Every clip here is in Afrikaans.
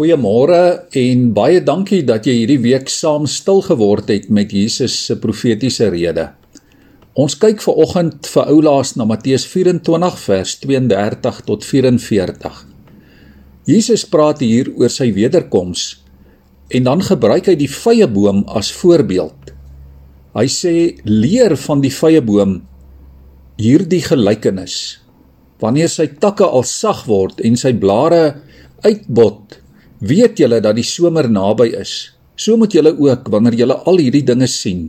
Goeiemôre en baie dankie dat jy hierdie week saam stil geword het met Jesus se profetiese rede. Ons kyk ver oggend vir oulaas na Matteus 24 vers 32 tot 44. Jesus praat hier oor sy wederkoms en dan gebruik hy die vrye boom as voorbeeld. Hy sê leer van die vrye boom hierdie gelykenis. Wanneer sy takke al sag word en sy blare uitbot, Weet julle dat die somer naby is? So moet julle ook wanneer julle al hierdie dinge sien,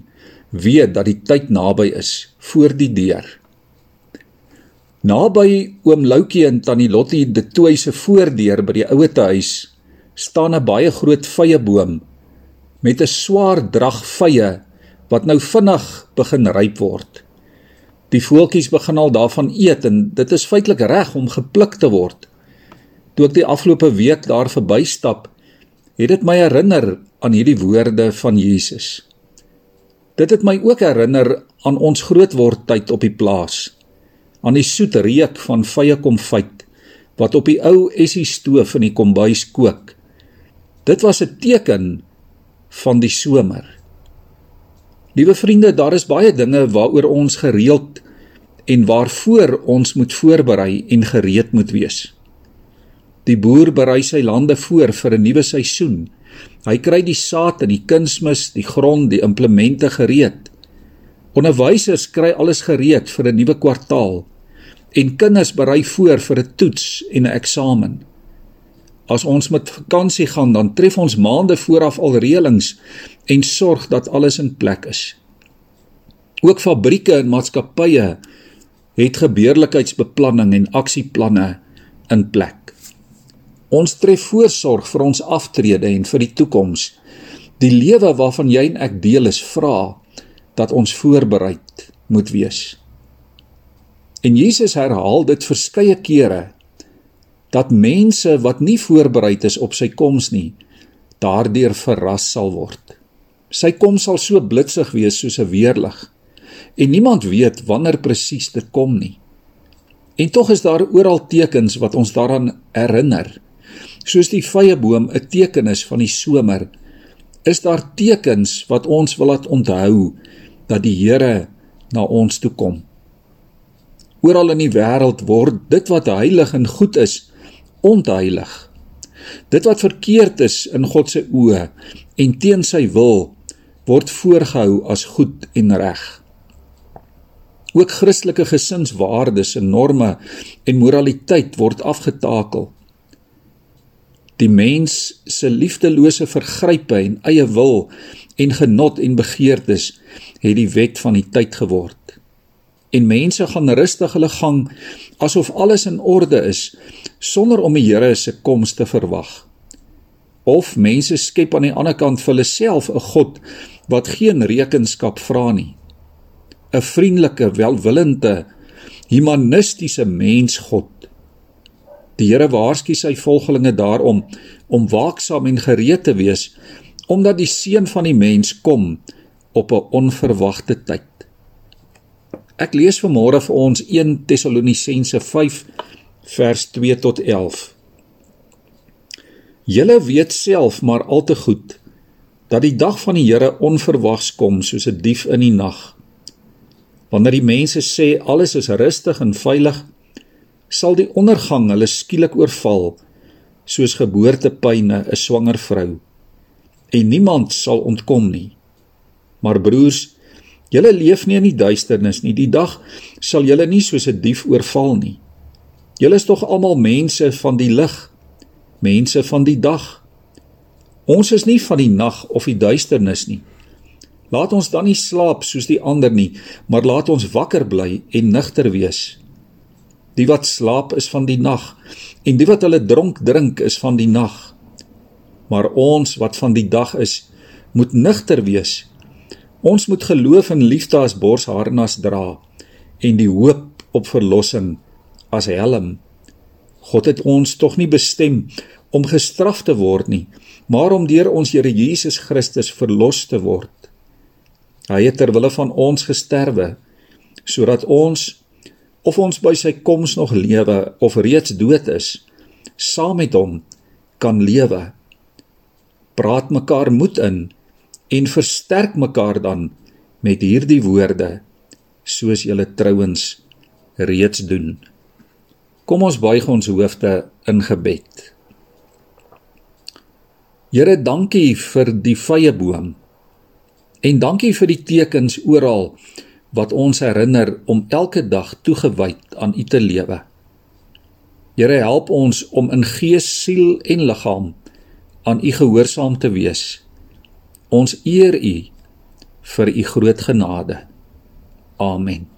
weet dat die tyd naby is voor die deur. Naby oom Loukie en tannie Lottie de Tooi se voordeur by die ouete huis staan 'n baie groot vye boom met 'n swaar drag vye wat nou vinnig begin ryp word. Die voeltjies begin al daarvan eet en dit is feitelik reg om gepluk te word. Toe ek die afgelope week daar verbystap, het dit my herinner aan hierdie woorde van Jesus. Dit het my ook herinner aan ons grootword tyd op die plaas, aan die soet reuk van vye konfyt wat op die ou essie stoof in die kombuis kook. Dit was 'n teken van die somer. Liewe vriende, daar is baie dinge waaroor ons gereeld en waarvoor ons moet voorberei en gereed moet wees. Die boer berei sy lande voor vir 'n nuwe seisoen. Hy kry die saad en die kunsmis, die grond, die implemente gereed. Onderwysers kry alles gereed vir 'n nuwe kwartaal en kinders berei voor vir 'n toets en 'n eksamen. As ons met vakansie gaan, dan tref ons maande vooraf al reëlings en sorg dat alles in plek is. Ook fabrieke en maatskappye het gebeurlikheidsbeplanning en aksieplanne in plek. Ons tref voorsorg vir ons aftrede en vir die toekoms. Die lewe waarvan jy en ek deel is vra dat ons voorbereid moet wees. En Jesus herhaal dit verskeie kere dat mense wat nie voorbereid is op sy koms nie, daardeur verras sal word. Sy koms sal so blitsig wees soos 'n weerlig en niemand weet wanneer presies dit kom nie. En tog is daar oral tekens wat ons daaraan herinner soos die vrye boom 'n teken is van die somer, is daar tekens wat ons wil laat onthou dat die Here na ons toe kom. Oral in die wêreld word dit wat heilig en goed is, ontheilig. Dit wat verkeerd is in God se oë en teen sy wil word voorgehou as goed en reg. Ook Christelike gesinswaardes en norme en moraliteit word afgetakel. Die mens se liefdelose vergrype en eie wil en genot en begeertes het die wet van die tyd geword. En mense gaan rustig hulle gang asof alles in orde is sonder om die Here se koms te verwag. Of mense skep aan die ander kant vir hulle self 'n god wat geen rekenskap vra nie. 'n Vriendelike, welwillende, humanistiese mensgod Die Here waarsku sy volgelinge daarom om waaksaam en gereed te wees omdat die seun van die mens kom op 'n onverwagte tyd. Ek lees vanmôre vir ons 1 Tessalonisense 5 vers 2 tot 11. Julle weet self maar al te goed dat die dag van die Here onverwags kom soos 'n dief in die nag. Wanneer die mense sê alles is rustig en veilig, sal die ondergang hulle skielik oorval soos geboortepyne 'n swanger vrou. En niemand sal ontkom nie. Maar broers julle leef nie in die duisternis nie. Die dag sal julle nie soos 'n dief oorval nie. Julle is tog almal mense van die lig mense van die dag. Ons is nie van die nag of die duisternis nie. Laat ons dan nie slaap soos die ander nie maar laat ons wakker bly en nigter wees Die wat slaap is van die nag en die wat hulle dronk drink is van die nag. Maar ons wat van die dag is, moet nigter wees. Ons moet geloof en liefde as borsharnas dra en die hoop op verlossing as helm. God het ons tog nie bestem om gestraf te word nie, maar om deur ons Here Jesus Christus verlos te word. Hy het ter wille van ons gesterwe sodat ons of ons by sy koms nog lewe of reeds dood is, saam met hom kan lewe praat mekaar moed in en versterk mekaar dan met hierdie woorde soos julle trouens reeds doen. Kom ons buig ons hoofde in gebed. Here, dankie vir die vrye boom. En dankie vir die tekens oral wat ons herinner om elke dag toegewy aan U te lewe. Here, help ons om in gees, siel en liggaam aan U gehoorsaam te wees. Ons eer U vir U groot genade. Amen.